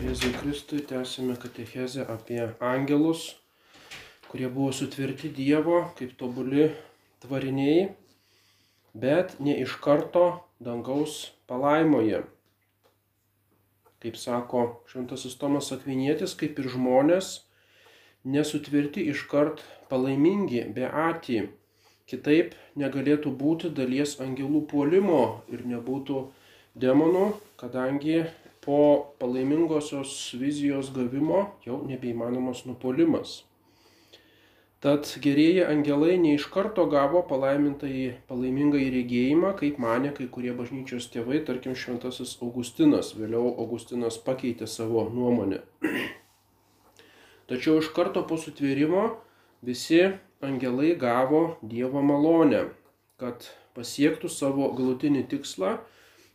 Jėzui Kristui tęsime katechezę apie angelus, kurie buvo sutvirti Dievo kaip tobuli tvariniai, bet ne iš karto dangaus palaimoje. Kaip sako Šventasis Tomas Akvinėtis, kaip ir žmonės, nesutvirti iš kart palaimingi, beati. Kitaip negalėtų būti dalies angelų puolimo ir nebūtų demonų, kadangi po palaimingosios vizijos gavimo jau nebeįmanomas nupolimas. Tad gerieji angelai ne iš karto gavo palaimintai palaimingai regėjimą, kaip mane kai kurie bažnyčios tėvai, tarkim Šventasis Augustinas. Vėliau Augustinas pakeitė savo nuomonę. Tačiau iš karto po sutvėrimo visi angelai gavo Dievo malonę, kad pasiektų savo galutinį tikslą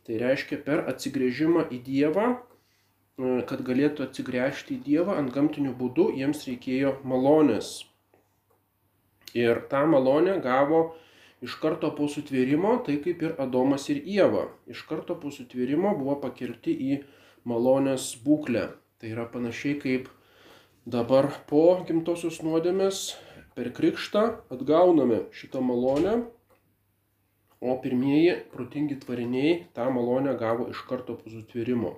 Tai reiškia per atsigrėžimą į Dievą, e, kad galėtų atsigręžti į Dievą ant gamtinių būdų, jiems reikėjo malonės. Ir tą malonę gavo iš karto po sutvėrimo, tai kaip ir Adomas ir Ieva. Iš karto po sutvėrimo buvo pakelti į malonės būklę. Tai yra panašiai kaip dabar po gimtosios nuodėmės per krikštą atgauname šitą malonę o pirmieji protingi tvariniai tą malonę gavo iš karto po sutvėrimo.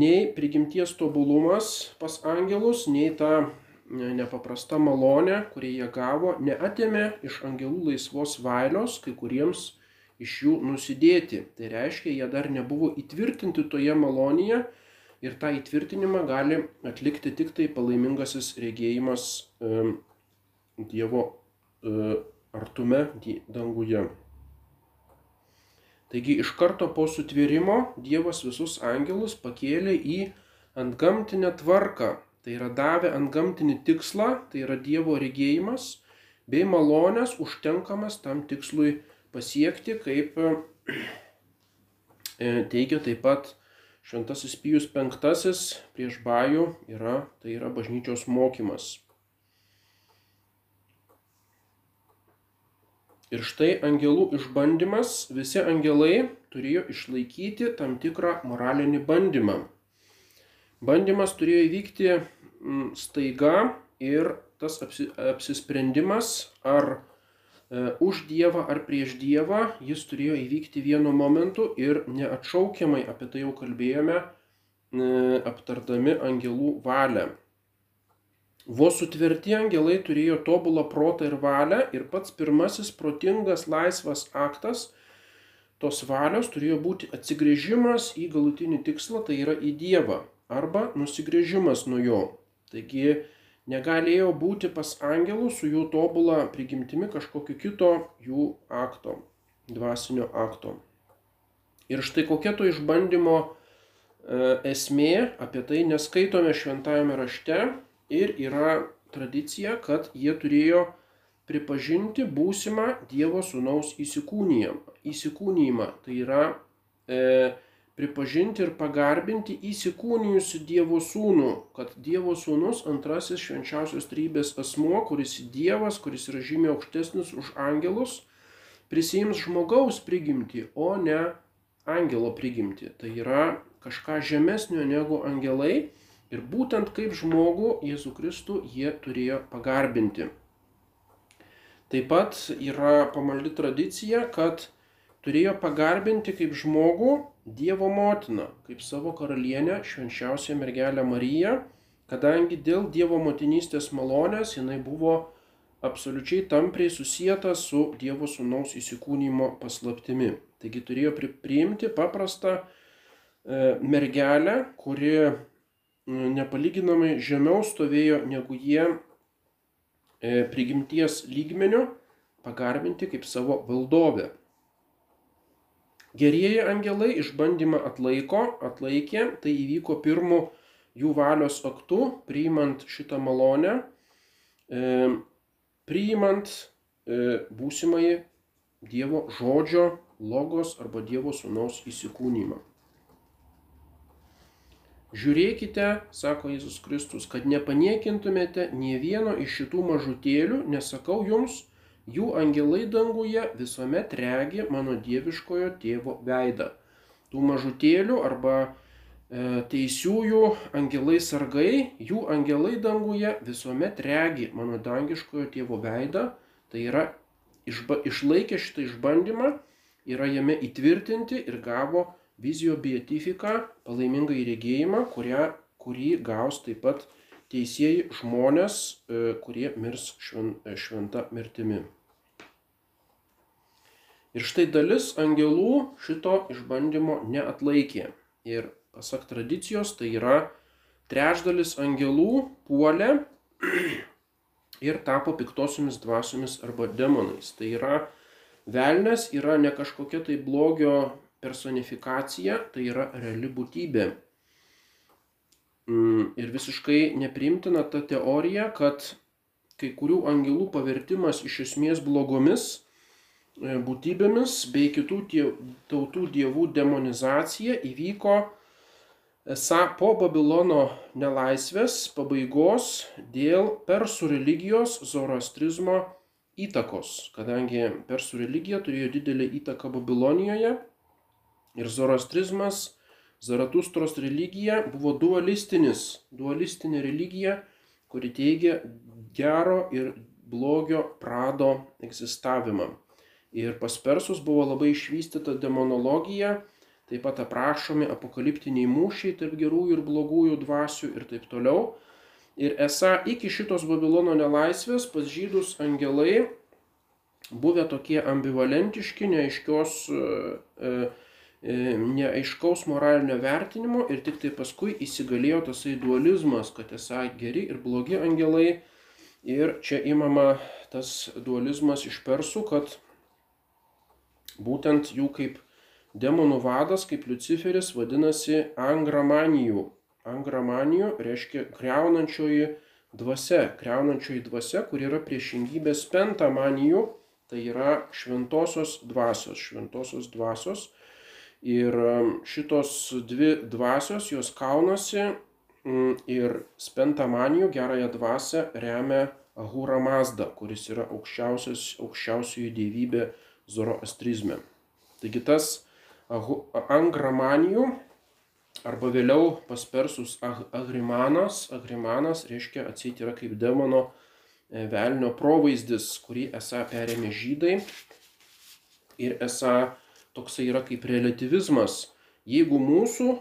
Nei prigimties tobulumas pas angelus, nei ta nepaprasta malonė, kurį jie gavo, neatėmė iš angelų laisvos valios kai kuriems iš jų nusidėti. Tai reiškia, jie dar nebuvo įtvirtinti toje malonėje ir tą įtvirtinimą gali atlikti tik tai palaimingasis regėjimas e, Dievo e, artume danguje. Taigi iš karto po sutvėrimo Dievas visus angelus pakėlė į antgamtinę tvarką, tai yra davė antgamtinį tikslą, tai yra Dievo regėjimas, bei malonės užtenkamas tam tikslui pasiekti, kaip e, teigia taip pat Šventasis Pijus V prieš Bajų yra, tai yra bažnyčios mokymas. Ir štai angelų išbandymas, visi angelai turėjo išlaikyti tam tikrą moralinį bandymą. Bandymas turėjo įvykti mm, staiga ir tas apsisprendimas ar e, už Dievą ar prieš Dievą jis turėjo įvykti vienu momentu ir neatšaukiamai, apie tai jau kalbėjome, e, aptardami angelų valią. Vos sutverti angelai turėjo tobulą protą ir valią ir pats pirmasis protingas laisvas aktas tos valios turėjo būti atsigrėžimas į galutinį tikslą, tai yra į Dievą, arba nusigrėžimas nuo jo. Taigi negalėjo būti pas angelų su jų tobulą prigimtimi kažkokio kito jų akto, dvasinio akto. Ir štai kokia to išbandymo e, esmė, apie tai neskaitome šventajame rašte, ir yra tradicija, kad jie turėjo pripažinti būsimą Dievo sūnaus įsikūnijimą. Tai yra e, pripažinti ir pagarbinti įsikūnijusi Dievo sūnų, kad Dievo sūnus antrasis švenčiausios trybės asmuo, kuris Dievas, kuris yra žymiai aukštesnis už angelus, prisijims žmogaus prigimti, o ne angelo prigimti. Tai yra kažką žemesnio negu angelai Ir būtent kaip žmogų Jėzų Kristų jie turėjo pagarbinti. Taip pat yra pamaldi tradicija, kad turėjo pagarbinti kaip žmogų Dievo motiną, kaip savo karalienę, švenčiausią mergelę Mariją, kadangi dėl Dievo motinystės malonės jinai buvo absoliučiai tampriai susijęta su Dievo sūnaus įsikūnymo paslaptimi. Taigi turėjo priimti paprastą e, mergelę, kuri nepalyginamai žemiau stovėjo negu jie e, prigimties lygmenių pagarbinti kaip savo valdovę. Gerieji angelai išbandymą atlaiko, atlaikė, tai įvyko pirmu jų valios aktu, priimant šitą malonę, e, priimant būsimąjį Dievo žodžio, logos arba Dievo sūnaus įsikūnymą. Žiūrėkite, sako Jėzus Kristus, kad nepaniekintumėte nie vieno iš šitų mažutėlių, nesakau jums, jų angelai danguje visuomet regi mano dieviškojo tėvo veidą. Tų mažutėlių arba e, teisiųjų angelai sargai, jų angelai danguje visuomet regi mano dangiškojo tėvo veidą, tai yra išba, išlaikė šitą išbandymą, yra jame įtvirtinti ir gavo vizijo beatifiką, palaimingą įregėjimą, kurią, kurį gaus taip pat teisėjai žmonės, e, kurie mirs e, šventa mirtimi. Ir štai dalis angelų šito išbandymo neatlaikė. Ir pasak tradicijos, tai yra trečdalis angelų puolė ir tapo piktosiomis dvasiomis arba demonais. Tai yra velnės yra ne kažkokia tai blogio personifikacija tai yra reali būtybė. Mm, ir visiškai neprimtina ta teorija, kad kai kurių angelų pavertimas iš esmės blogomis e, būtybėmis bei kitų tautų dievų demonizacija įvyko esą po Babilono nelaisvės pabaigos dėl persų religijos zoroastrizmo įtakos, kadangi persų religija turėjo didelį įtaką Babilonijoje Ir zoroastrizmas, Zaratustros religija buvo dualistinis, dualistinė religija, kuri teigia gero ir blogio prado egzistavimą. Ir pas persus buvo labai išvystyta demonologija, taip pat aprašomi apokaliptiniai mūšiai tarp gerųjų ir blogųjų dvasių ir taip toliau. Ir esą iki šitos Babilono nelaisvės pas žydus angelai buvę tokie ambivalentiški, neaiškios e, E, neaiškaus moralinio vertinimo ir tik tai paskui įsigalėjo tasai dualizmas, kad esą geri ir blogi angelai. Ir čia įmama tas dualizmas iš persų, kad būtent jų kaip demonų vadas, kaip Luciferis, vadinasi angramanijų. Angramanijų reiškia greunančioji dvasia, greunančioji dvasia, kur yra priešingybės pentamanijų, tai yra šventosios dvasios, šventosios dvasios Ir um, šitos dvi dvasios, jos kaunasi mm, ir spentamanijų gerąją dvasę remia Ahura Mazda, kuris yra aukščiausioji dievybė zoroastrizme. Taigi tas angramanijų arba vėliau pas persus agrimanas, agrimanas reiškia atseit yra kaip demono e, velnio provaizdis, kurį esą perėmė žydai ir esą toksai yra kaip relativizmas. Jeigu mūsų,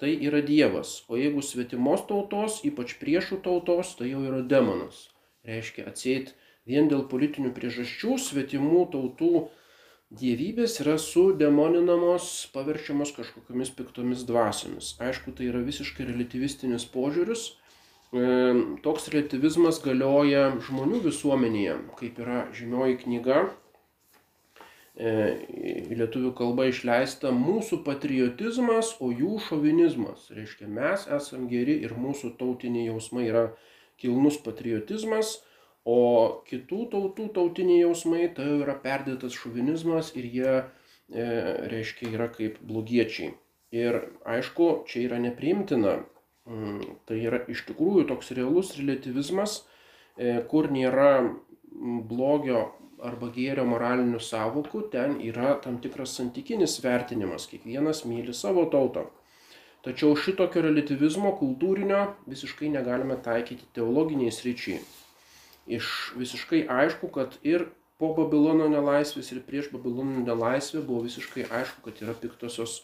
tai yra Dievas, o jeigu svetimos tautos, ypač priešų tautos, tai jau yra demonas. Reiškia, atseit vien dėl politinių priežasčių svetimų tautų dievybės yra sudemoninamos, paverčiamos kažkokiamis piktomis dvasiomis. Aišku, tai yra visiškai relativistinis požiūris. E, toks relativizmas galioja žmonių visuomenėje, kaip yra žymioji knyga lietuvių kalbą išleista mūsų patriotizmas, o jų šovinizmas. Reiškia, mes esam geri ir mūsų tautiniai jausmai yra kilnus patriotizmas, o kitų tautų tautiniai jausmai tai yra perdėtas šovinizmas ir jie, e, reiškia, yra kaip blogiečiai. Ir aišku, čia yra nepriimtina. Mm, tai yra iš tikrųjų toks realus relativizmas, e, kur nėra blogio arba gėrio moralinių savokų, ten yra tam tikras santykinis vertinimas, kiekvienas myli savo tautą. Tačiau šitokio relativizmo kultūrinio visiškai negalime taikyti teologiniai sryčiai. Iš visiškai aišku, kad ir po Babilono nelaisvės ir prieš Babilono nelaisvę buvo visiškai aišku, kad yra piktosios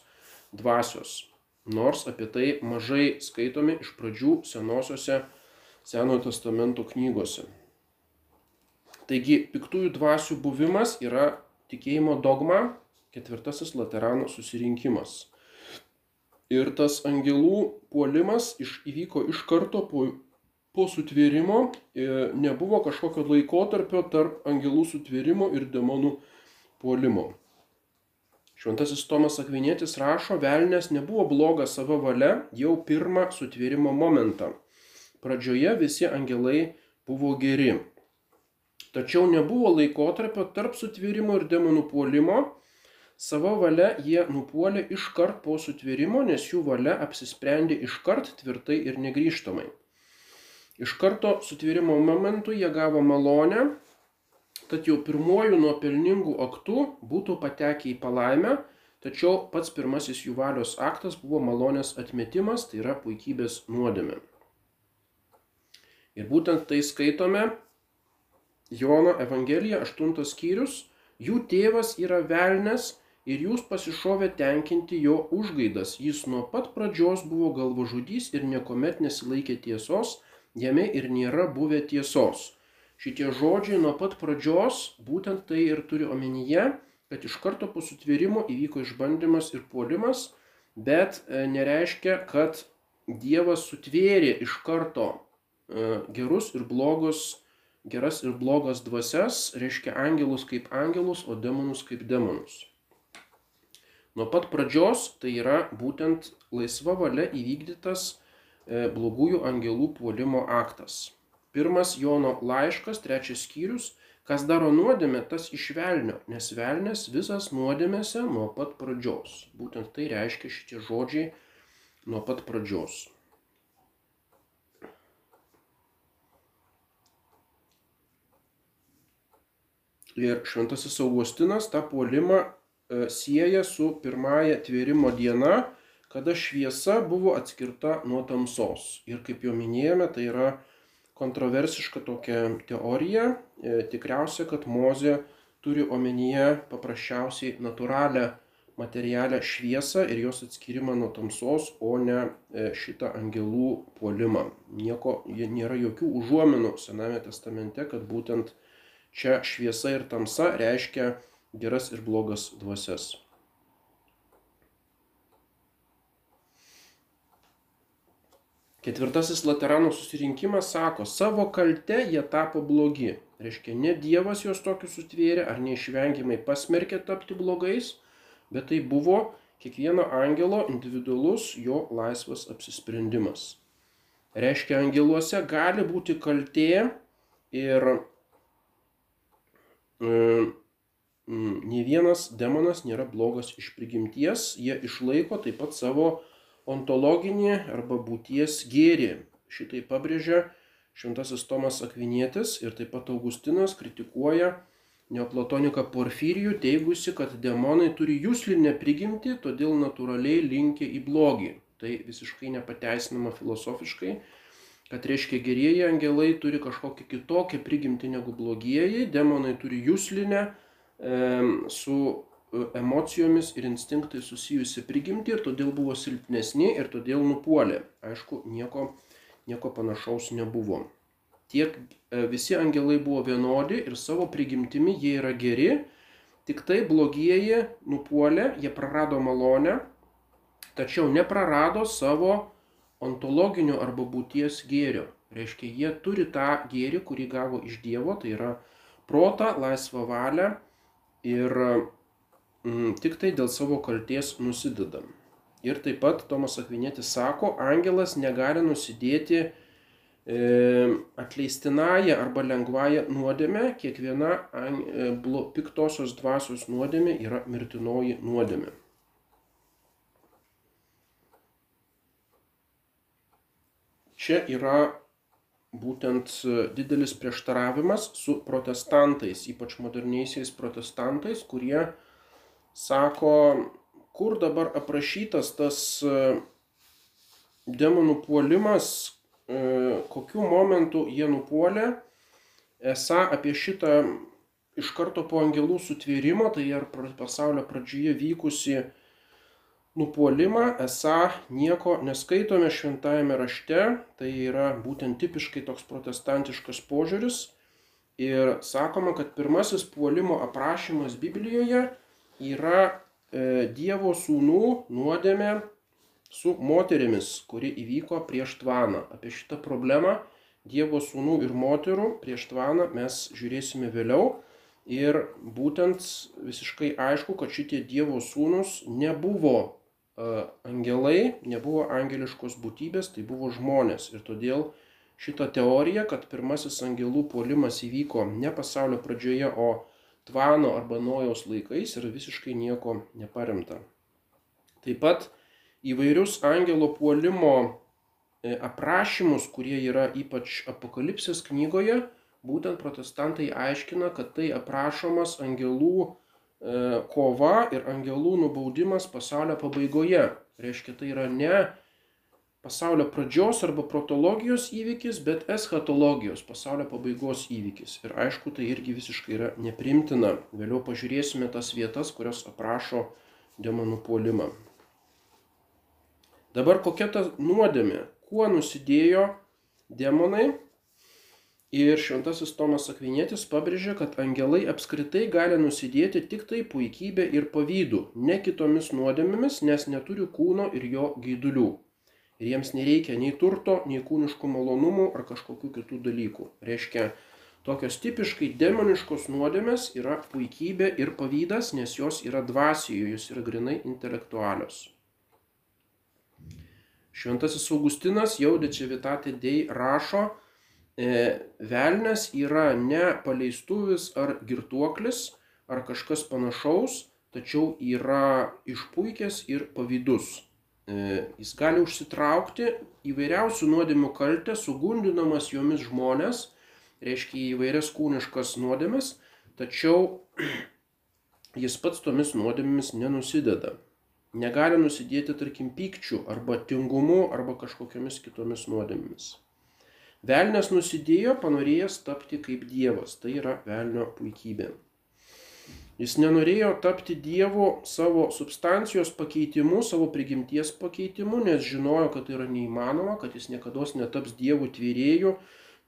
dvasios. Nors apie tai mažai skaitomi iš pradžių senosiose Senojo testamento knygose. Taigi piktųjų dvasių buvimas yra tikėjimo dogma, ketvirtasis Laterano susirinkimas. Ir tas angelų puolimas iš, įvyko iš karto po, po sutvėrimo, e, nebuvo kažkokio laikotarpio tarp angelų sutvėrimo ir demonų puolimo. Šventasis Tomas Akvinėtis rašo, velnės nebuvo blogas savo valia jau pirmą sutvėrimo momentą. Pradžioje visi angelai buvo geri. Tačiau nebuvo laikotarpio tarp sutvėrimo ir demonų puolimo. Savo valia jie nupuolė iškart po sutvėrimo, nes jų valia apsisprendė iškart tvirtai ir negryžtamai. Iš karto sutvėrimo momentu jie gavo malonę, tad jau pirmojų nuopelningų aktų būtų patekę į palaimę, tačiau pats pirmasis jų valios aktas buvo malonės atmetimas, tai yra puikybės nuodėmė. Ir būtent tai skaitome Jono Evangelija 8 skyrius. Jų tėvas yra velnes ir jūs pasišovė tenkinti jo užgaidas. Jis nuo pat pradžios buvo galvožudys ir niekuomet nesilaikė tiesos, jame ir nėra buvę tiesos. Šitie žodžiai nuo pat pradžios būtent tai ir turi omenyje, kad iš karto po sutvėrimo įvyko išbandymas ir puolimas, bet e, nereiškia, kad Dievas sutvėrė iš karto E, gerus ir blogus, geras ir blogas dvasias, reiškia angelus kaip angelus, o demonus kaip demonus. Nuo pat pradžios tai yra būtent laisva valia įvykdytas e, blogųjų angelų puolimo aktas. Pirmas Jono laiškas, trečias skyrius, kas daro nuodėmę, tas išvelnio, nes velnės visas nuodėmėse nuo pat pradžios. Būtent tai reiškia šitie žodžiai nuo pat pradžios. Ir šventasis Augustinas tą puolimą e, sieja su pirmąja tvėrimo diena, kada šviesa buvo atskirta nuo tamsos. Ir kaip jau minėjome, tai yra kontroversiška tokia teorija. E, tikriausia, kad Mozė turi omenyje paprasčiausiai natūralią materialią šviesą ir jos atskirimą nuo tamsos, o ne e, šitą angelų puolimą. Nieko, nėra jokių užuominų Sename testamente, kad būtent Čia šviesa ir tamsa reiškia geras ir blogas dvasias. Ketvirtasis Laterano susirinkimas sako, savo kalte jie tapo blogi. Reiškia, ne Dievas juos tokius sutvėrė ar neišvengiamai pasmerkė tapti blogais, bet tai buvo kiekvieno angelo individualus jo laisvas apsisprendimas. Reiškia, angeluose gali būti kaltė ir ne vienas demonas nėra blogas iš prigimties, jie išlaiko taip pat savo ontologinį arba būties gėrį. Šitai pabrėžia šventasis Tomas Akvinėtis ir taip pat Augustinas kritikuoja neoplatoniką Porfirijų, teigusi, kad demonai turi jūslinę prigimtį, todėl natūraliai linkia į blogį. Tai visiškai nepateisinama filosofiškai kad reiškia gerieji angelai turi kažkokią kitokią prigimtį negu blogieji, demonai turi jūslinę e, su emocijomis ir instinktai susijusi prigimti ir todėl buvo silpnesni ir todėl nupuolė. Aišku, nieko, nieko panašaus nebuvo. Tiek e, visi angelai buvo vienodi ir savo prigimtimi jie yra geri, tik tai blogieji nupuolė, jie prarado malonę, tačiau neprarado savo ontologinio arba būties gėrio. Reiškia, jie turi tą gėrį, kurį gavo iš Dievo, tai yra protą, laisvą valią ir mm, tik tai dėl savo kalties nusidedam. Ir taip pat Tomas Akvinėtis sako, angelas negali nusidėti e, atleistinąją arba lengvąją nuodėmę, kiekviena e, piktosios dvasios nuodėmė yra mirtinoji nuodėmė. Čia yra būtent didelis prieštaravimas su protestantais, ypač moderniaisiais protestantais, kurie sako, kur dabar aprašytas tas e, demonų puolimas, e, kokiu momentu jie nupuolė, esą apie šitą iš karto po angelų sutvėrimo, tai ir pasaulio pradžioje vykusi nupuolimą esą nieko neskaitome šventajame rašte, tai yra būtent tipiškai toks protestantiškas požiūris. Ir sakoma, kad pirmasis puolimo aprašymas Biblijoje yra e, Dievo sūnų nuodėmė su moterimis, kuri įvyko prieš tvaną. Apie šitą problemą Dievo sūnų ir moterų prieš tvaną mes žiūrėsime vėliau. Ir būtent visiškai aišku, kad šitie Dievo sūnus nebuvo angelai nebuvo angeliškos būtybės, tai buvo žmonės. Ir todėl šitą teoriją, kad pirmasis angelų puolimas įvyko ne pasaulio pradžioje, o Tvano arba Nojaus laikais yra visiškai nieko neparemta. Taip pat įvairius angelo puolimo e, aprašymus, kurie yra ypač apokalipsės knygoje, būtent protestantai aiškina, kad tai aprašomas angelų kova ir angelų nubaudimas pasaulio pabaigoje. Reiškia, tai yra ne pasaulio pradžios arba protologijos įvykis, bet eschatologijos, pasaulio pabaigos įvykis. Ir aišku, tai irgi visiškai yra neprimtina. Vėliau pažiūrėsime tas vietas, kurios aprašo demonų puolimą. Dabar kokia ta nuodėmė? Kuo nusidėjo demonai Ir šventasis Tomas Akvinėtis pabrėžia, kad angelai apskritai gali nusidėti tik tai puikybė ir pavydų, ne kitomis nuodėmėmis, nes neturi kūno ir jo gaidulių. Ir jiems nereikia nei turto, nei kūniškų malonumų ar kažkokių kitų dalykų. Reiškia, tokios tipiškai demoniškos nuodėmės yra puikybė ir pavydas, nes jos yra dvasijoje, jos yra grinai intelektualios. Šventasis Augustinas jau Dečevitatė Dei rašo, velnes yra ne paleistuvis ar girtuoklis ar kažkas panašaus, tačiau yra išpuikęs ir pavydus. E, jis gali užsitraukti įvairiausių nuodėmių kaltę, sugundinamas jomis žmonės, reiškia įvairias kūniškas nuodėmes, tačiau jis pats tomis nuodėmėmis nenusideda. Negali nusidėti, tarkim, pykčių arba tingumu arba kažkokiamis kitomis nuodėmėmis. Velnes nusidėjo, panorėjęs tapti kaip Dievas. Tai yra velnio puikybė. Jis nenorėjo tapti Dievu savo substancijos pakeitimu, savo prigimties pakeitimu, nes žinojo, kad tai yra neįmanoma, kad jis niekada netaps Dievu tvyrėjų,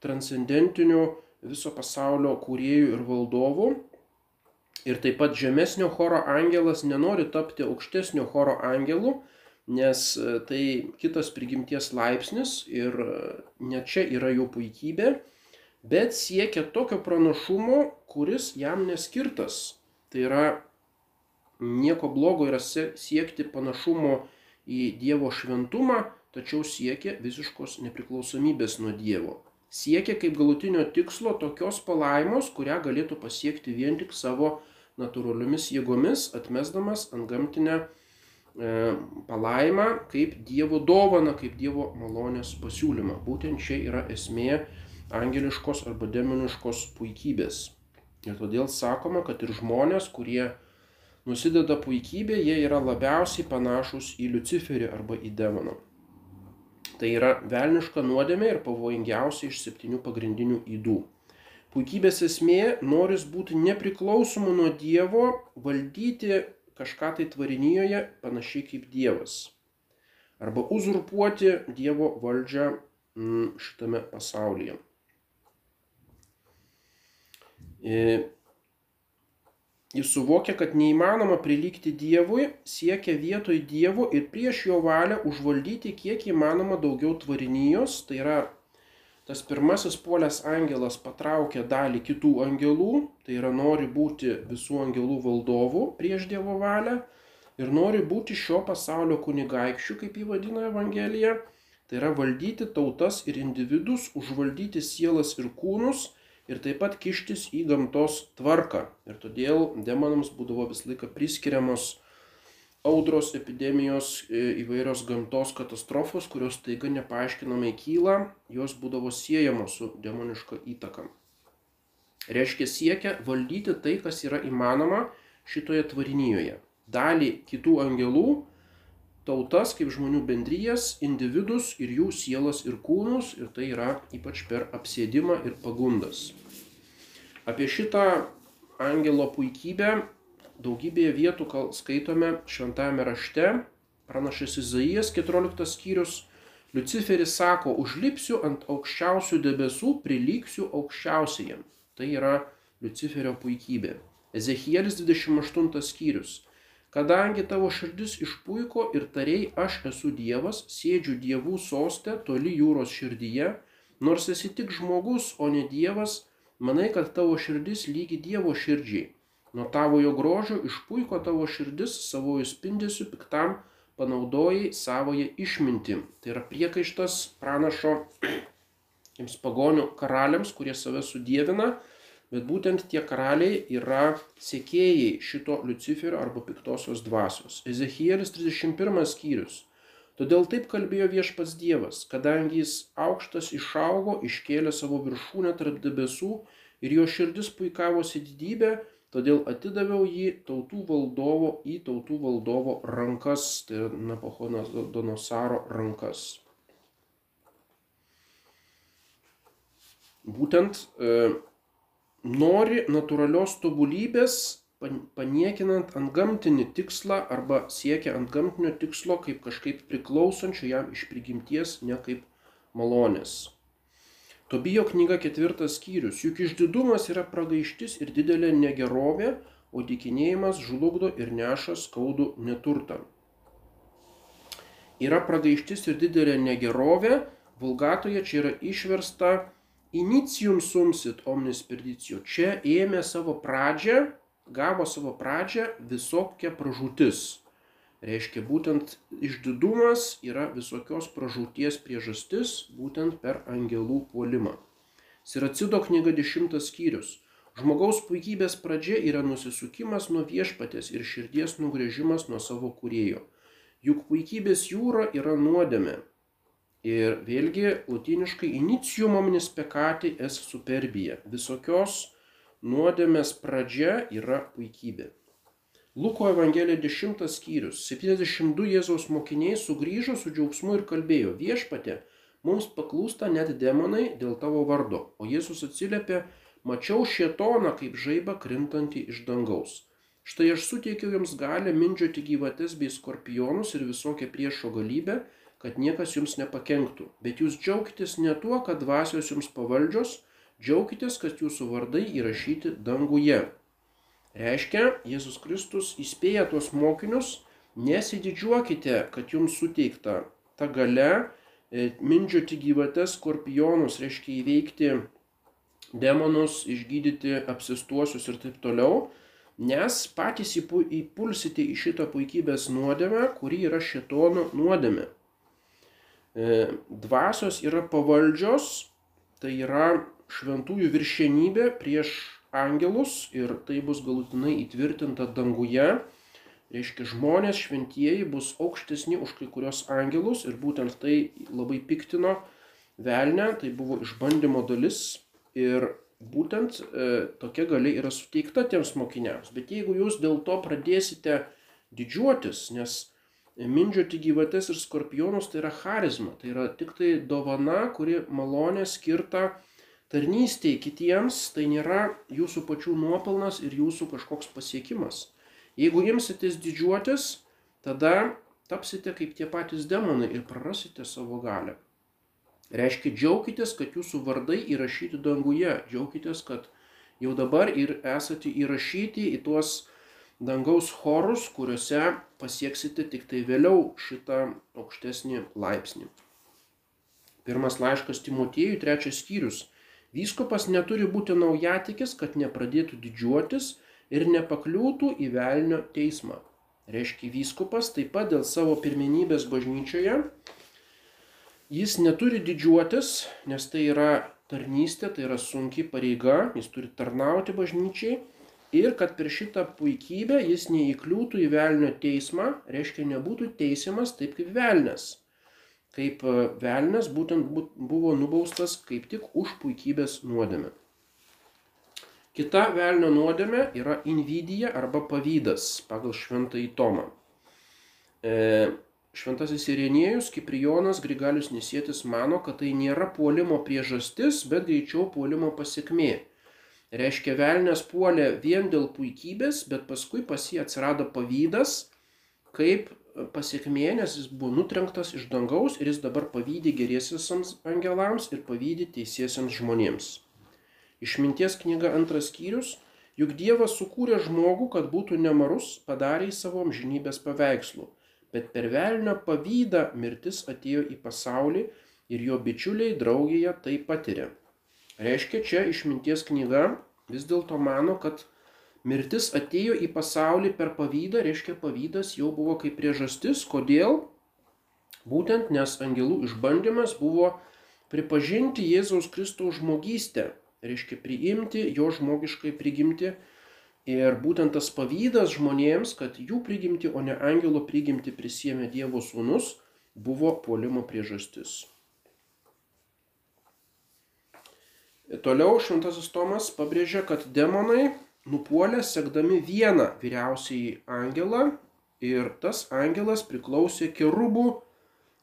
transcendentiniu viso pasaulio kūrėjų ir valdovų. Ir taip pat žemesnio choro angelas nenori tapti aukštesnio choro angelu, nes e, tai kitas prigimties laipsnis ir e, net čia yra jo puikybė, bet siekia tokio pranašumo, kuris jam neskirtas. Tai yra nieko blogo yra siekti panašumo į Dievo šventumą, tačiau siekia visiškos nepriklausomybės nuo Dievo. Siekia kaip galutinio tikslo tokios palaimos, kurią galėtų pasiekti vien tik savo natūraliomis jėgomis, atmesdamas ant gamtinę palaimą kaip Dievo dovana, kaip Dievo malonės pasiūlymą. Būtent čia yra esmė angeliškos arba demoniškos puikybės. Ir todėl sakoma, kad ir žmonės, kurie nusideda puikybė, jie yra labiausiai panašus į Luciferį arba į demoną. Tai yra velniška nuodėmė ir pavojingiausia iš septynių pagrindinių įdų. Puikybės esmė noris būti nepriklausomu nuo Dievo, valdyti kažką tai tvarinijoje panašiai kaip Dievas. Arba uzurpuoti Dievo valdžią mm, šitame pasaulyje. E, jis suvokia, kad neįmanoma prilygti Dievui, siekia vietoj Dievo ir prieš jo valią užvaldyti kiek įmanoma daugiau tvarinijos, tai yra tas pirmasis puolęs angelas patraukia dalį kitų angelų, tai yra nori būti visų angelų valdovų prieš Dievo valią ir nori būti šio pasaulio kunigaikščių, kaip jį vadina Evangelija, tai yra valdyti tautas ir individus, užvaldyti sielas ir kūnus ir taip pat kištis į gamtos tvarką. Ir todėl demonams būdavo visą laiką priskiriamos audros, epidemijos, e, įvairios gamtos katastrofos, kurios taiga nepaaiškinamai kyla, jos būdavo siejamos su demoniška įtaka. Reiškia siekia valdyti tai, kas yra įmanoma šitoje tvarinijoje. Dalį kitų angelų, tautas kaip žmonių bendrijas, individus ir jų sielas ir kūnus, ir tai yra ypač per apsėdimą ir pagundas. Apie šitą angelo puikybę daugybėje vietų skaitome šventajame rašte, pranašas Izaijas 14 skyrius, Luciferis sako, užlipsiu ant aukščiausių debesų, priliksiu aukščiausiajam. Tai yra Luciferio puikybė. Ezekielis 28 skyrius. Kadangi tavo širdis išpuiko ir tariai, aš esu Dievas, sėdžiu dievų sostė, toli jūros širdyje, nors esi tik žmogus, o ne Dievas, manai, kad tavo širdis lygi Dievo širdžiai Nuo tavojo grožio išpuiko tavo širdis savojų spindesių piktam panaudojai savoje išmintį. Tai yra priekaištas pranašo tiems pagonių karaliams, kurie save sudėvina, bet būtent tie karaliai yra sėkėjai šito Luciferio arba piktosios dvasios. Ezekielis 31 skyrius. Todėl taip kalbėjo viešpats Dievas, kadangi jis aukštas išaugo, iškėlė savo viršūnę tarp debesų ir jo širdis puikavosi didybė, todėl atidaviau jį tautų valdovo į tautų valdovo rankas, tai Napochonas Donosaro rankas. Būtent e, nori natūralios tobulybės, paniekinant ant gamtinį tikslą arba siekia ant gamtinio tikslo kaip kažkaip priklausančio jam iš prigimties, ne kaip malonės. Tobijo knyga ketvirtas skyrius. Juk išdidumas yra pragaištis ir didelė negerovė, o dikinėjimas žlugdo ir neša skaudų neturtą. Yra pragaištis ir didelė negerovė, vulgatoje čia yra išversta inicium sumsit omnis perdicio. Čia ėmė savo pradžią, gavo savo pradžią visokia pražūtis. Reiškia, būtent išdidumas yra visokios pražūties priežastis, būtent per angelų puolimą. Siracido knyga dešimtas skyrius. Žmogaus puikybės pradžia yra nusisukimas nuo viešpatės ir širdies nugrėžimas nuo savo kurėjo. Juk puikybės jūra yra nuodėmė, Ir vėlgi latiniškai inicium omnis peccati es superbija. Visokios nuodėmės pradžia yra puikybė. Luko Evangelija 10 skyrius. 72 Jėzaus mokiniai sugrįžo su džiaugsmu ir kalbėjo, viešpatė, mums paklūsta net demonai dėl tavo vardo. O Jėzus atsiliepė, mačiau šietoną kaip žaibą krintantį iš dangaus. Štai aš suteikiau jums galę mindžioti gyvates bei skorpionus ir visokią priešo galybę kad niekas jums nepakenktų. Bet jūs džiaukitės ne tuo, kad dvasios jums pavaldžios, džiaukitės, kad jūsų vardai įrašyti danguje. Reiškia, Jėzus Kristus įspėja tuos mokinius, nesididžiuokite, kad jums suteikta ta gale mindžioti gyvates, skorpionus, reiškia įveikti demonus, išgydyti apsistuosius ir taip toliau, nes patys įpulsite į šitą puikybės nuodėmę, kuri yra šitono nuodėmė. E, dvasios yra pavaldžios, tai yra šventųjų viršienybė prieš angelus ir tai bus galutinai įtvirtinta danguje. Reiškia, žmonės šventieji bus aukštesni už kai kurios angelus ir būtent tai labai piktino velnę, tai buvo išbandymo dalis ir būtent e, tokia gali yra suteikta tiems mokiniams. Bet jeigu jūs dėl to pradėsite didžiuotis, nes mindžioti gyvates ir skorpionus tai yra charizma, tai yra tik tai dovana, kuri malonė skirta tarnystėje kitiems, tai nėra jūsų pačių nuopelnas ir jūsų kažkoks pasiekimas. Jeigu imsitės didžiuotis, tada tapsite kaip tie patys demonai ir prarasite savo galę. Reiškia, džiaukitės, kad jūsų vardai įrašyti danguje, džiaukitės, kad jau dabar ir esate įrašyti į tuos dangaus chorus, kuriuose pasieksite tik tai vėliau šitą aukštesnį laipsnį. Pirmas laiškas Timotiejui, trečias skyrius. Vyskupas neturi būti naujatikis, kad nepradėtų didžiuotis ir nepakliūtų į velnio teismą. Reiškia, vyskupas taip pat dėl savo pirmenybės bažnyčioje, jis neturi didžiuotis, nes tai yra tarnystė, tai yra sunki pareiga, jis turi tarnauti bažnyčiai ir kad per šitą puikybę jis neįkliūtų į velnio teismą, reiškia nebūtų teisiamas taip kaip velnės. Kaip e, velnės būtent buvo nubaustas kaip tik už puikybės nuodėmę. Kita velnio nuodėmė yra invidija arba pavydas pagal šventąjį Tomą. E, šventasis Irenėjus, Kiprijonas, Grigalius Nisėtis mano, kad tai nėra puolimo priežastis, bet greičiau puolimo pasiekmė. Reiškia, velnės puolė vien dėl puikybės, bet paskui pas jį atsirado pavydas, kaip pasiekmė, nes jis buvo nutrenktas iš dangaus ir jis dabar pavydė geriesiams angelams ir pavydė teisiesiams žmonėms. Išminties knyga antras skyrius, juk Dievas sukūrė žmogų, kad būtų nemarus, padarė į savo amžinybės paveikslų, bet per velnio pavydą mirtis atėjo į pasaulį ir jo bičiuliai draugėje tai patiria. Reiškia, čia išminties knyga vis dėlto mano, kad mirtis atėjo į pasaulį per pavydą, reiškia pavydas jau buvo kaip priežastis, kodėl? Būtent nes angelų išbandymas buvo pripažinti Jėzaus Kristaus žmogystę, reiškia priimti jo žmogiškai prigimti. Ir būtent tas pavydas žmonėms, kad jų prigimti, o ne angelo prigimti prisėmė Dievo sūnus, buvo puolimo priežastis. Toliau šventasis Tomas pabrėžia, kad demonai nupuolė sekdami vieną vyriausiai angelą ir tas angelas priklausė kerubų,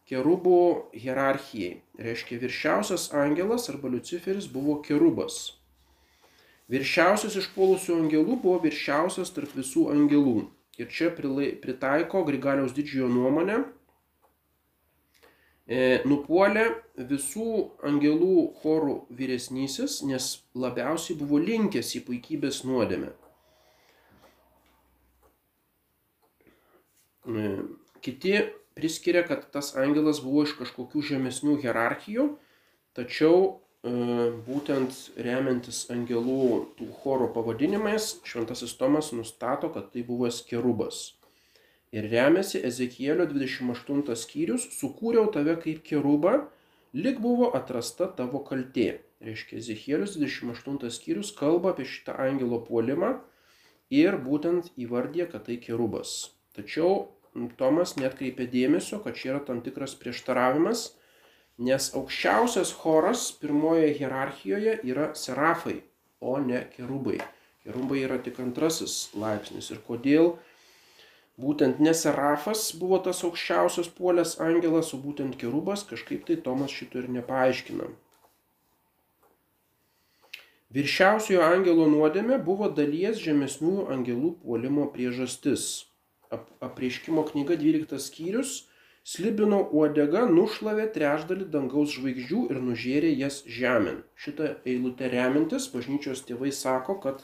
kerubų hierarchijai. Reiškia, viršiausias angelas arba Luciferis buvo kerubas. Viršiausias iš puolusių angelų buvo viršiausias tarp visų angelų. Ir čia pritaiko Grigaliaus didžiojo nuomonę. E, nupuolė visų angelų chorų vyresnysis, nes labiausiai buvo linkęs į puikybės nuodėmę. E, kiti priskiria, kad tas angelas buvo iš kažkokių žemesnių hierarchijų, tačiau e, būtent remiantis angelų tų choro pavadinimais, šventasis Tomas nustato, kad tai buvo kerubas. Ir remiasi Ezekielio 28 skyrius, sukūriau tave kaip kerubą, lik buvo atrasta tavo kaltė. Reiškia, Ezekielius 28 skyrius kalba apie šitą angelo puolimą ir būtent įvardė, kad tai kerubas. Tačiau Tomas netkreipė dėmesio, kad čia yra tam tikras prieštaravimas, nes aukščiausias choras pirmoje hierarchijoje yra serafai, o ne kerubai. Kerubai yra tik antrasis laipsnis. Ir kodėl būtent ne serafas buvo tas aukščiausias puolės angelas, o būtent kerubas, kažkaip tai Tomas šito ir nepaaiškina. Viršiausiojo angelo nuodėmė buvo dalies žemesniųjų angelų puolimo priežastis apreiškimo knyga 12 skyrius, slibino uodega nušlavė trešdalį dangaus žvaigždžių ir nužėrė jas žemėn. Šitą eilutę remintis bažnyčios tėvai sako, kad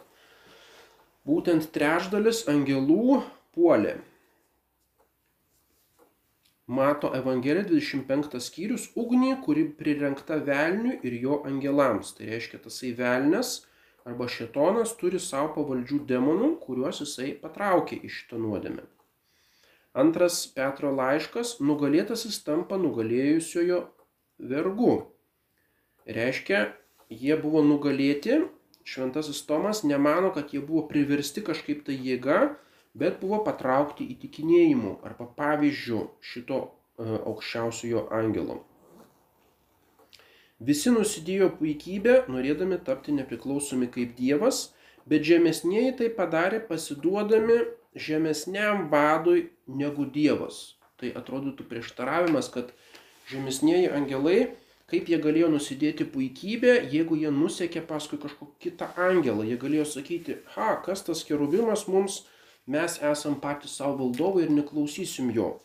būtent trešdalis angelų puolė. Mato Evangelija 25 skyrius ugnį, kuri prirengta velniui ir jo angelams. Tai reiškia, tasai velnes arba šetonas turi savo pavaldžių demonų, kuriuos jisai patraukė iš šito nuodėmę. Antras Petro laiškas - nugalėtasis tampa nugalėjusiojo vergu. Reiškia, jie buvo nugalėti, šventasis Tomas nemano, kad jie buvo priversti kažkaip tai jėga, bet buvo patraukti įtikinėjimu arba pavyzdžių šito e, aukščiausiojo angelo. Visi nusidėjo puikybę, norėdami tapti nepriklausomi kaip Dievas, bet žemesnieji tai padarė pasiduodami žemesniam vadui negu Dievas. Tai atrodytų prieštaravimas, kad žemesnieji angelai, kaip jie galėjo nusidėti puikybę, jeigu jie nusekė paskui kažkokį kitą angelą. Jie galėjo sakyti, ha, kas tas kerubimas mums, mes esam patys savo valdovai ir neklausysim jo.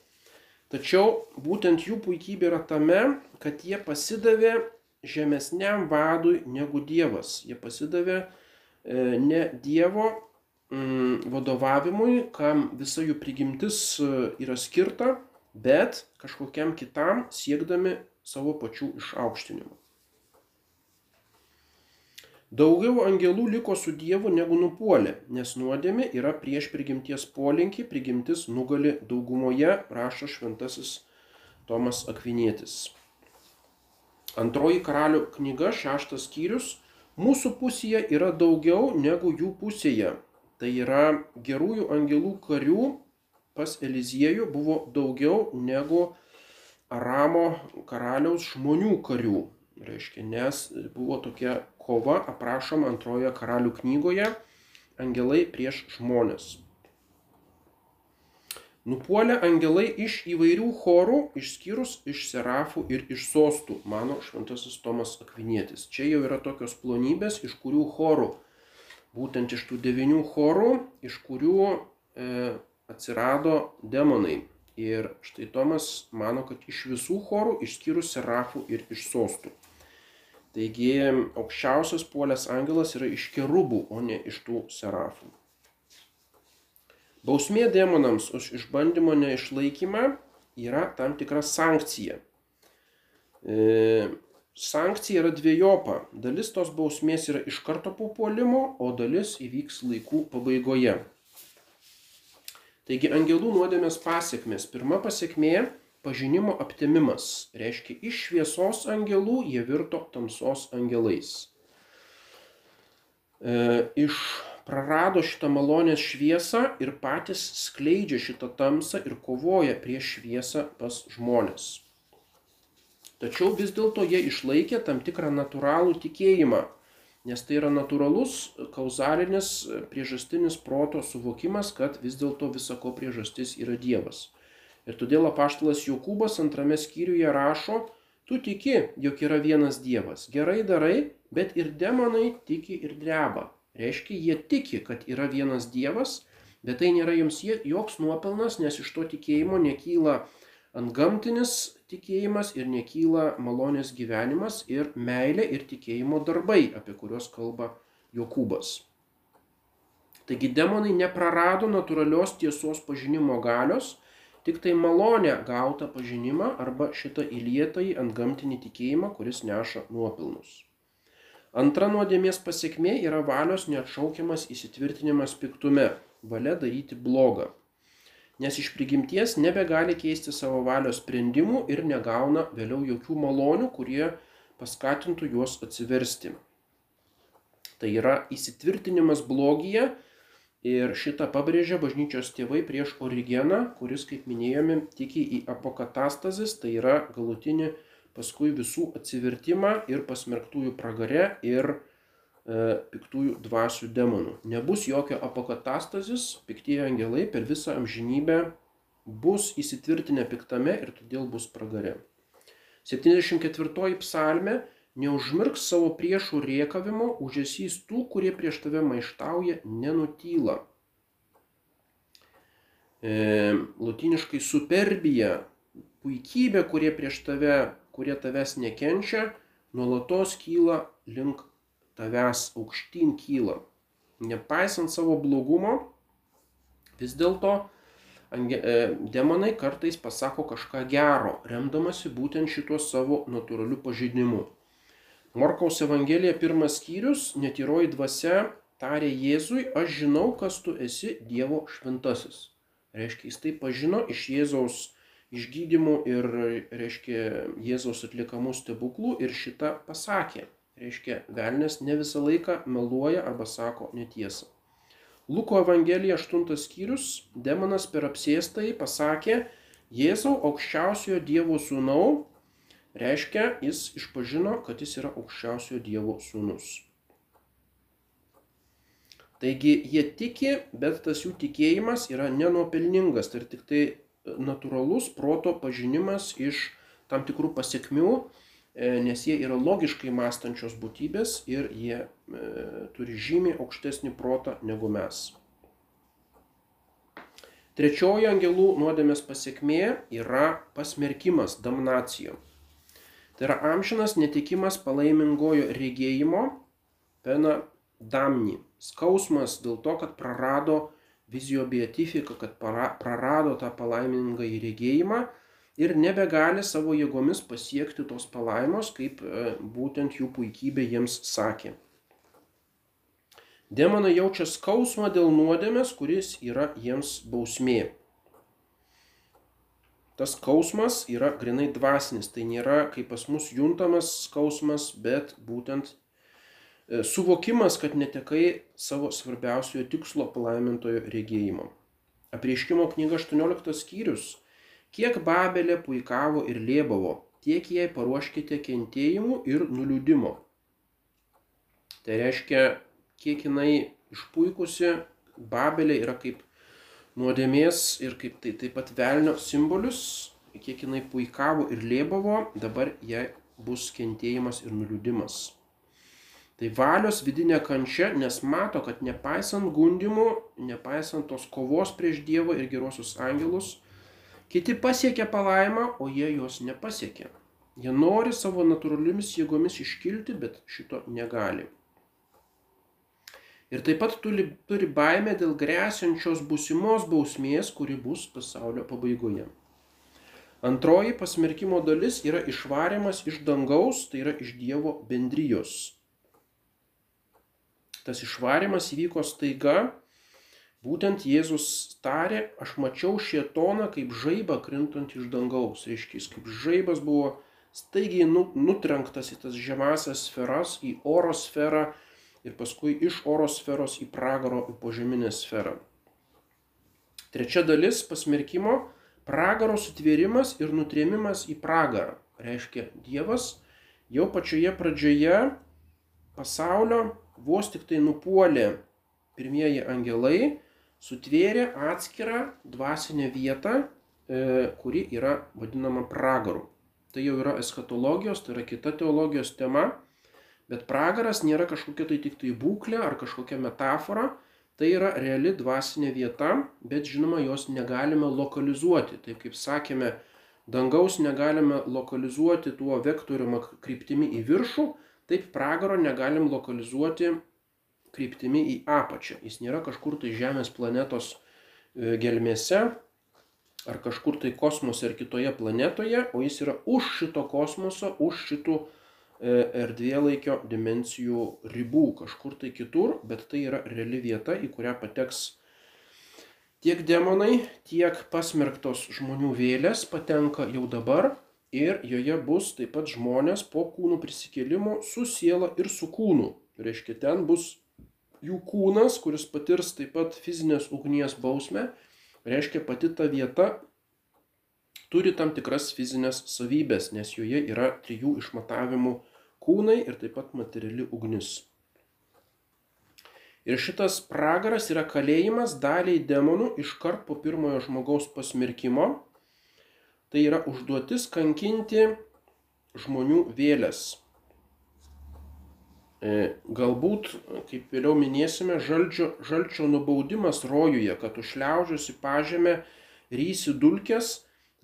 Tačiau būtent jų puikybė yra tame, kad jie pasidavė žemesniam vadui negu Dievas. Jie pasidavė e, ne Dievo Mm, vadovavimui, kam visa jų prigimtis e, yra skirta, bet kažkokiam kitam siekdami savo pačių išaukštinimo. Daugiau angelų liko su Dievu negu nupuolė, nes nuodėmė yra prieš prigimties polinkį, prigimtis nugali daugumoje, rašo šventasis Tomas Akvinėtis. Antroji karalių knyga, šeštas skyrius, mūsų pusėje yra daugiau negu jų pusėje, Tai yra gerųjų angelų karių pas Eliziejų buvo daugiau negu Aramo karaliaus žmonių karių. Reiškia, nes buvo tokia kova aprašoma antroje karalių knygoje angelai prieš žmonės. Nupuolė angelai iš įvairių chorų, išskyrus iš serafų ir iš sostų, mano šventasis Tomas Akvinietis. Čia jau yra tokios plonybės, iš kurių chorų būtent iš tų devinių chorų, iš kurių e, atsirado demonai. Ir štai Tomas mano, kad iš visų chorų, išskyrus serafų ir iš sostų. Taigi aukščiausias puolės angelas yra iš kerubų, o ne iš tų serafų. Bausmė demonams už išbandymo neišlaikymą yra tam tikra sankcija. E, sankcija yra dviejopa. Dalis tos bausmės yra iš karto po puolimo, o dalis įvyks laikų pabaigoje. Taigi angelų nuodėmės pasiekmes. Pirma pasiekmė - pažinimo aptemimas. Reiškia, iš šviesos angelų jie virto tamsos angelais. E, iš prarado šitą malonės šviesą ir patys skleidžia šitą tamsą ir kovoja prieš šviesą pas žmonės. Tačiau vis dėlto jie išlaikė tam tikrą natūralų tikėjimą, nes tai yra natūralus kauzalinis priežastinis proto suvokimas, kad vis dėlto visako priežastis yra Dievas. Ir todėl apaštalas Jokūbas antrame skyriuje rašo, tu tiki, jog yra vienas Dievas, gerai darai, bet ir demonai tiki ir dreba. Reiškia, jie tiki, kad yra vienas Dievas, bet tai nėra jiems joks nuopelnas, nes iš to tikėjimo nekyla antgamtinis tikėjimas ir nekyla malonės gyvenimas ir meilė ir tikėjimo darbai, apie kuriuos kalba Jokūbas. Taigi demonai neprarado natūralios tiesos pažinimo galios, tik tai malonę gautą pažinimą arba šitą įlietąjį antgamtinį tikėjimą, kuris neša nuopelnus. Antra nuodėmės pasiekmė yra valios neatšaukiamas įsitvirtinimas piktume, valia daryti blogą. Nes iš prigimties nebegali keisti savo valios sprendimų ir negauna vėliau jokių malonių, kurie paskatintų juos atsiversti. Tai yra įsitvirtinimas blogyje ir šitą pabrėžia bažnyčios tėvai prieš Origeną, kuris, kaip minėjome, tiki į apokatastazis, tai yra galutinį paskui visų atsivertimą ir pasmerktųjų pragare ir e, piktųjų dvasių demonų. Nebus jokio apokatastazis, piktieji angelai per visą amžinybę bus įsitvirtinę piktame ir todėl bus pragare. 74 psalme neužmirks savo priešų riekavimo, užėsys tų, kurie prieš tave maištauja, nenutyla. E, Latiniškai superbija, puikybė, kurie prieš tave kurie tavęs nekenčia, nuolatos kyla link tavęs aukštyn kyla. Nepaisant savo blogumo, vis dėlto e, demonai kartais pasako kažką gero, remdamasi būtent šituo savo natūraliu pažeidimu. Morkaus Evangelija pirmas skyrius, netyroji dvasia tarė Jėzui, aš žinau, kas tu esi Dievo šventasis. Reiškia, jis tai pažino iš Jėzaus išgydymų ir, reiškia, Jėzaus atliekamų stebuklų ir šitą pasakė. Reiškia, velnės ne visą laiką meluoja arba sako netiesą. Luko Evangelija 8 skyrius, demonas per apsėstai pasakė, Jėzau aukščiausiojo Dievo sūnau, reiškia, jis išpažino, kad jis yra aukščiausiojo Dievo sūnus. Taigi jie tiki, bet tas jų tikėjimas yra nenuopelningas, tai tik tai natūralus proto pažinimas iš tam tikrų pasiekmių, e, nes jie yra logiškai mąstančios būtybės ir jie e, turi žymiai aukštesnį protą negu mes. Trečioji angelų nuodėmės pasiekmė yra pasmerkimas, damnacijo. Tai yra amžinas netikimas palaimingojo regėjimo, pena damni, skausmas dėl to, kad prarado vizijo beatifika, kad prarado tą palaimingą įregėjimą ir nebegali savo jėgomis pasiekti tos palaimos, kaip e, būtent jų puikybė jiems sakė. Demonai jaučia skausmą dėl nuodėmės, kuris yra jiems bausmė. Tas skausmas yra grinai dvasinis, tai nėra kaip pas mus juntamas skausmas, bet būtent E, suvokimas, kad netekai savo svarbiausiojo tikslo palaimintojo regėjimo. Apreiškimo knyga 18 skyrius. Kiek Babelė puikavo ir lėbavo, tiek jai paruoškite kentėjimų ir nuliūdimo. Tai reiškia, kiek jinai išpuikusi, Babelė yra kaip nuodėmės ir kaip tai taip pat velnio simbolius, kiek jinai puikavo ir lėbavo, dabar jai bus kentėjimas ir nuliūdimas. Tai valios vidinė kančia, nes mato, kad nepaisant gundimų, nepaisant tos kovos prieš Dievą ir gerosius angelus, kiti pasiekia palaimą, o jie jos nepasiekia. Jie nori savo natūraliomis jėgomis iškilti, bet šito negali. Ir taip pat turi, turi baimę dėl grėsiančios būsimos bausmės, kuri bus pasaulio pabaigoje. Antroji pasmerkimo dalis yra išvarimas iš dangaus, tai yra iš Dievo bendrijos tas išvarimas įvyko staiga, Būtent Jėzus tarė, aš mačiau šietoną kaip žaibą krintant iš dangaus. Reiškia, jis kaip žaibas buvo staigiai nu, nutrenktas į tas žemasias sferas, į oro sferą ir paskui iš oro sferos į pragaro, į požeminę sferą. Trečia dalis pasmerkimo - pragaro sutvėrimas ir nutrėmimas į pragarą. Reiškia, Dievas jau pačioje pradžioje pasaulio vos tik tai nupuolė pirmieji angelai, sutvėrė atskirą dvasinę vietą, e, kuri yra vadinama pragaru. Tai jau yra eschatologijos, tai yra kita teologijos tema, bet pragaras nėra kažkokia tai tik tai būklė ar kažkokia metafora, tai yra reali dvasinė vieta, bet žinoma, jos negalime lokalizuoti. Taip kaip sakėme, dangaus negalime lokalizuoti tuo vektoriumi kryptimi į viršų, taip pragaro negalim lokalizuoti kryptimi į apačią. Jis nėra kažkur tai Žemės planetos e, gelmėse ar kažkur tai kosmose ar kitoje planetoje, o jis yra už šito kosmoso, už šitų e, erdvėlaikio dimensijų ribų, kažkur tai kitur, bet tai yra reali vieta, į kurią pateks tiek demonai, tiek pasmerktos žmonių vėlės patenka jau dabar ir joje bus taip pat žmonės po kūnų prisikėlimo su siela ir su kūnu. Reiškia, ten bus jų kūnas, kuris patirs taip pat fizinės ugnies bausmę, reiškia pati ta vieta turi tam tikras fizinės savybės, nes joje yra trijų išmatavimų kūnai ir taip pat materiali ugnis. Ir šitas pragaras yra kalėjimas daliai demonų iškart po pirmojo žmogaus pasmerkimo. Tai yra užduotis kankinti žmonių vėlės. E, galbūt, kaip vėliau minėsime, žalčio, žalčio nubaudimas rojuje, kad užliaužiusi pažemę rysi dulkės,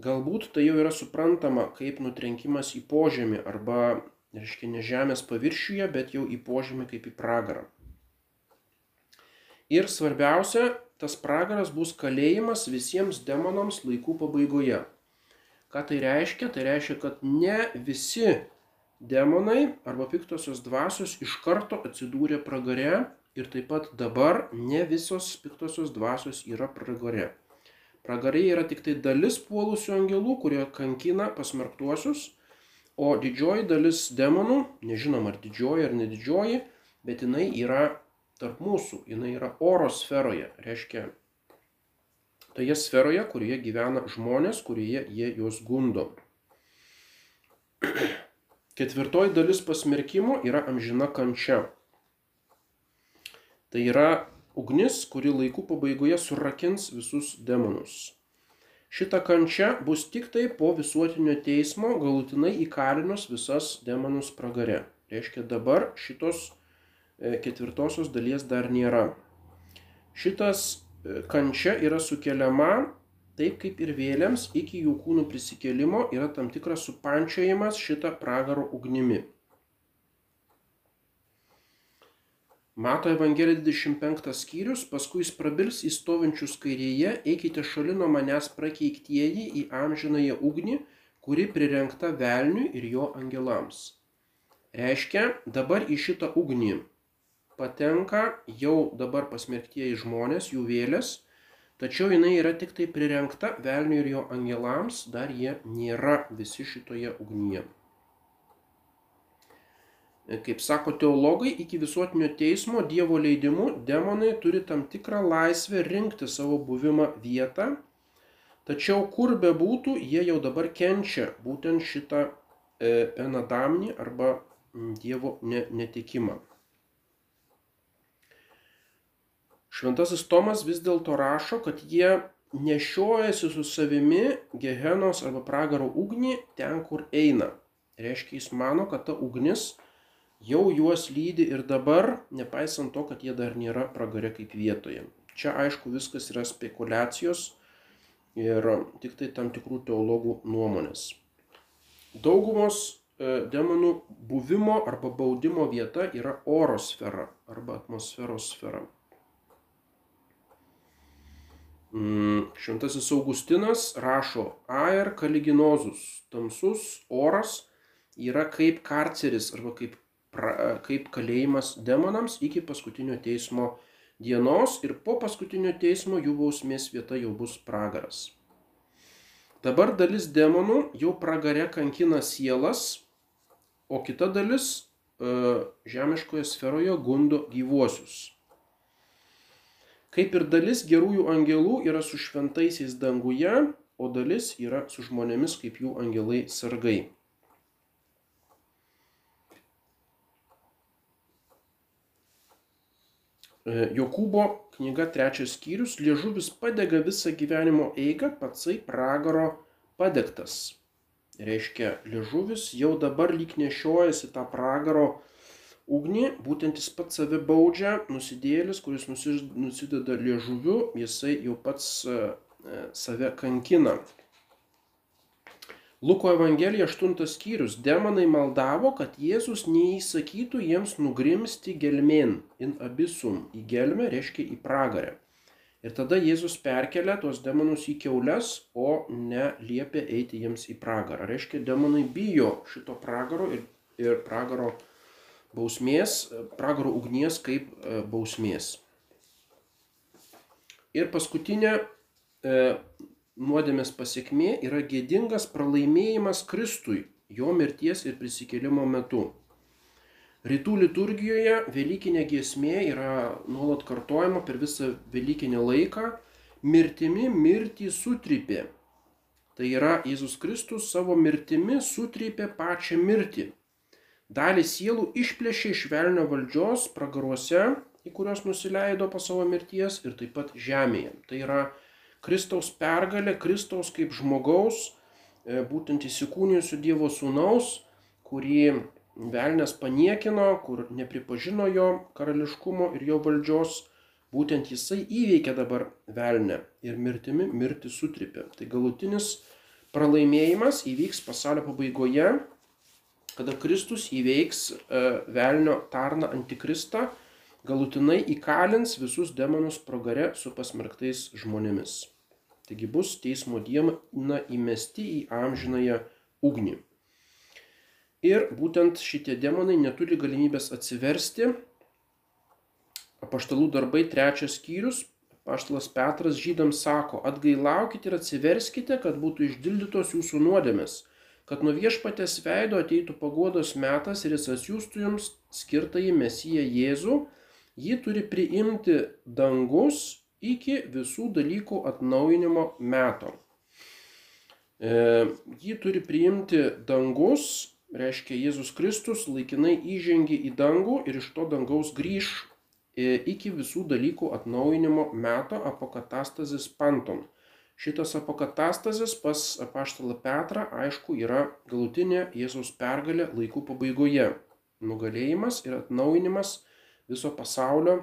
galbūt tai jau yra suprantama kaip nutrenkimas į požemį arba, reiškia, ne žemės paviršiuje, bet jau į požemį kaip į pragarą. Ir svarbiausia, tas pragaras bus kalėjimas visiems demonams laikų pabaigoje. Ką tai reiškia? Tai reiškia, kad ne visi demonai arba piktosios dvasios iš karto atsidūrė pragare ir taip pat dabar ne visos piktosios dvasios yra pragare. Pragare yra tik tai dalis puolusių angelų, kurie kankina pasmerktuosius, o didžioji dalis demonų, nežinom ar didžioji ar nedidžioji, bet jinai yra tarp mūsų, jinai yra oro sferoje, reiškia toje sferoje, kurioje gyvena žmonės, kurioje jie juos gundo. Ketvirtoji dalis pasmerkimo yra amžina kančia. Tai yra ugnis, kuri laikų pabaigoje surakins visus demonus. Šita kančia bus tik tai po visuotinio teismo galutinai įkalinus visas demonus pragare. Reiškia dabar šitos e, ketvirtosios dalies dar nėra. Šitas e, kančia yra sukeliama taip kaip ir vėliams iki jų kūnų prisikėlimo yra tam tikras supančiojimas šitą pragaro ugnimi. Mato Evangelija 25 skyrius, paskui jis prabils į stovinčius kairėje, eikite šalino manęs prakeiktieji į amžinąją ugnį, kuri prirenkta velniui ir jo angelams. Reiškia, dabar į šitą ugnį patenka jau dabar pasmerktieji žmonės, jų vėlės, Tačiau jinai yra tik tai prirenkta velniui ir jo angelams, dar jie nėra visi šitoje ugnyje. Kaip sako teologai, iki visuotinio teismo Dievo leidimu demonai turi tam tikrą laisvę rinkti savo buvimą vietą, tačiau kur be būtų, jie jau dabar kenčia būtent šitą e, penadamnį arba Dievo netikimą. Šventasis Tomas vis dėlto rašo, kad jie nešiojasi su savimi Gehenos arba pragaro ugnį ten, kur eina. Reiškia, jis mano, kad ta ugnis jau juos lydi ir dabar, nepaisant to, kad jie dar nėra pragare kaip vietoje. Čia aišku viskas yra spekulacijos ir tik tai tam tikrų teologų nuomonės. Daugumos e, demonų buvimo arba baudimo vieta yra oro sfera arba atmosferos sfera. Mm, šventasis Augustinas rašo, aer kaliginozus, tamsus oras yra kaip karceris arba kaip, pra, kaip kalėjimas demonams iki paskutinio teismo dienos ir po paskutinio teismo jų bausmės vieta jau bus pragaras. Dabar dalis demonų jau pragare kankina sielas, o kita dalis e, žemiškoje sferoje gundo gyvuosius. Kaip ir dalis gerųjų angelų yra su šventaisiais danguje, o dalis yra su žmonėmis kaip jų angelai sargai. Jokūbo knyga trečias skyrius - liežuvis padega visą gyvenimo eigą, patsai pragaro padegtas. Reiškia, liežuvis jau dabar lyg nešiojasi tą pragaro ugnį, būtent jis pats save baudžia, nusidėlis, kuris nusideda liežuviu, jisai jau pats e, e, save kankina. Luko Evangelija 8 skyrius. Demonai maldavo, kad Jėzus neįsakytų jiems nugrimsti gelmėn, in abisum. Į gelmę reiškia į pragarę. Ir tada Jėzus perkelia tuos demonus į keules, o ne liepia eiti jiems į pragarą. Reiškia, demonai bijo šito pragaro ir, ir pragaro bausmės, pragaro ugnies kaip e, bausmės. Ir paskutinė e, nuodėmės pasiekmė yra gėdingas pralaimėjimas Kristui jo mirties ir prisikėlimo metu. Rytų liturgijoje Velykinė giesmė yra nuolat kartojama per visą Velykinę laiką. Mirtimi mirtį sutrypė. Tai yra Jėzus Kristus savo mirtimi sutrypė pačią mirtį dalį sielų išplėšė iš velnio valdžios pragaruose, į kuriuos nusileido po savo mirties ir taip pat žemėje. Tai yra Kristaus pergalė, Kristaus kaip žmogaus, e, būtent įsikūnijusių Dievo sūnaus, kurį velnės paniekino, kur nepripažino jo karališkumo ir jo valdžios, būtent jisai įveikė dabar velnę ir mirtimi mirti sutripė. Tai galutinis pralaimėjimas įvyks pasaulio pabaigoje kada Kristus įveiks e, velnio tarną antikristą, galutinai įkalins visus demonus progare su pasmerktais žmonėmis. Taigi bus teismo diena įmesti į amžinąją ugnį. Ir būtent šitie demonai neturi galimybės atsiversti. Apaštalų darbai trečias skyrius. Paštalas Petras žydams sako, atgailaukite ir atsiverskite, kad būtų išdildytos jūsų nuodėmės kad nuo viešpatės veido ateitų paguodos metas ir jis atsiųstų jums skirtąjį Mesiją Jėzų, jį turi priimti dangus iki visų dalykų atnaujinimo meto. E, jį turi priimti dangus, reiškia Jėzus Kristus laikinai įžengia į dangų ir iš to dangaus grįž e, iki visų dalykų atnaujinimo meto apokatastazis panton. Šitas apokatastazis pas apaštalą Petrą, aišku, yra galutinė Jėzaus pergalė laikų pabaigoje. Nugalėjimas ir atnaujinimas viso pasaulio.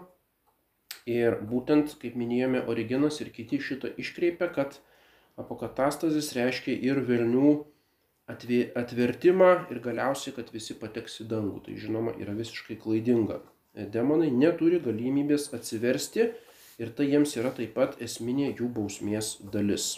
Ir būtent, kaip minėjome, Originas ir kiti šitą iškreipia, kad apokatastazis reiškia ir velnių atvertimą ir galiausiai, kad visi pateks į dangų. Tai žinoma yra visiškai klaidinga. Demonai neturi galimybės atsiversti ir tai jiems yra taip pat esminė jų bausmės dalis